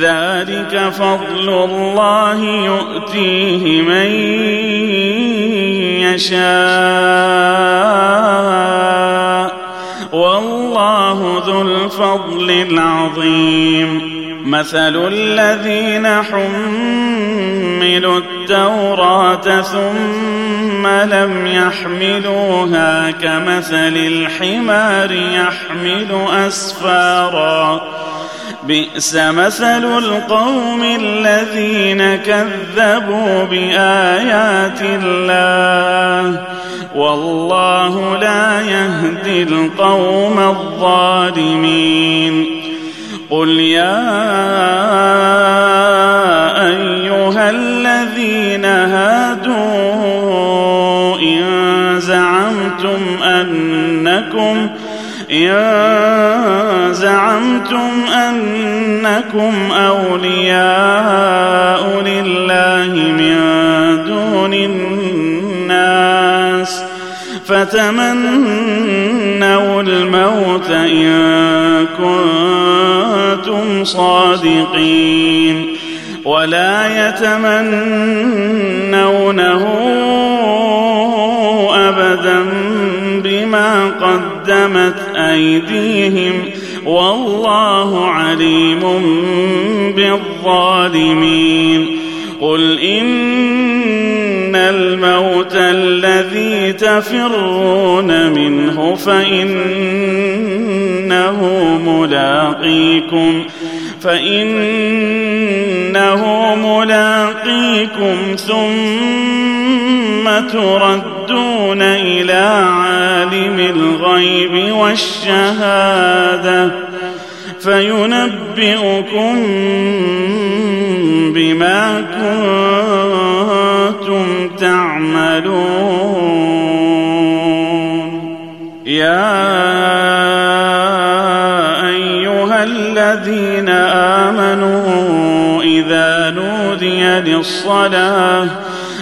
ذلك فضل الله يؤتيه من يشاء. والله ذو الفضل العظيم. مثل الذين حملوا التوراة ثم لم يحملوها كمثل الحمار يحمل أسفارا. بئس مثل القوم الذين كذبوا بآيات الله. والله لا يهدي القوم الظالمين. قل يا أيها الذين هادوا إن زعمتم أنكم إن زعمتم أنكم أولياء لله من دون الناس فتمنوا الموت إن كنتم صادقين ولا يتمنونه قدمت أيديهم والله عليم بالظالمين. قل إن الموت الذي تفرون منه فإنه ملاقيكم فإنه ملاقيكم ثم تردون إلى عالم الغيب والشهادة فينبئكم بما كنتم تعملون. يا أيها الذين آمنوا إذا نودي للصلاة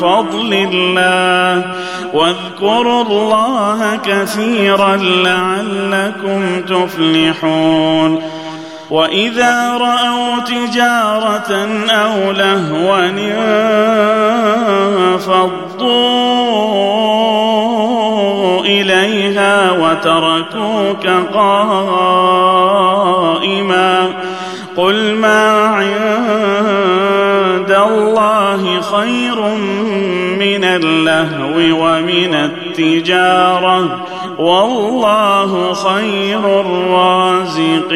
فضل الله. واذكروا الله كثيرا لعلكم تفلحون. وإذا رأوا تجارة أو لهوا انفضوا إليها وتركوك قائما. قل ما عند الله خير من اللهو ومن التجارة والله خير الرازقين.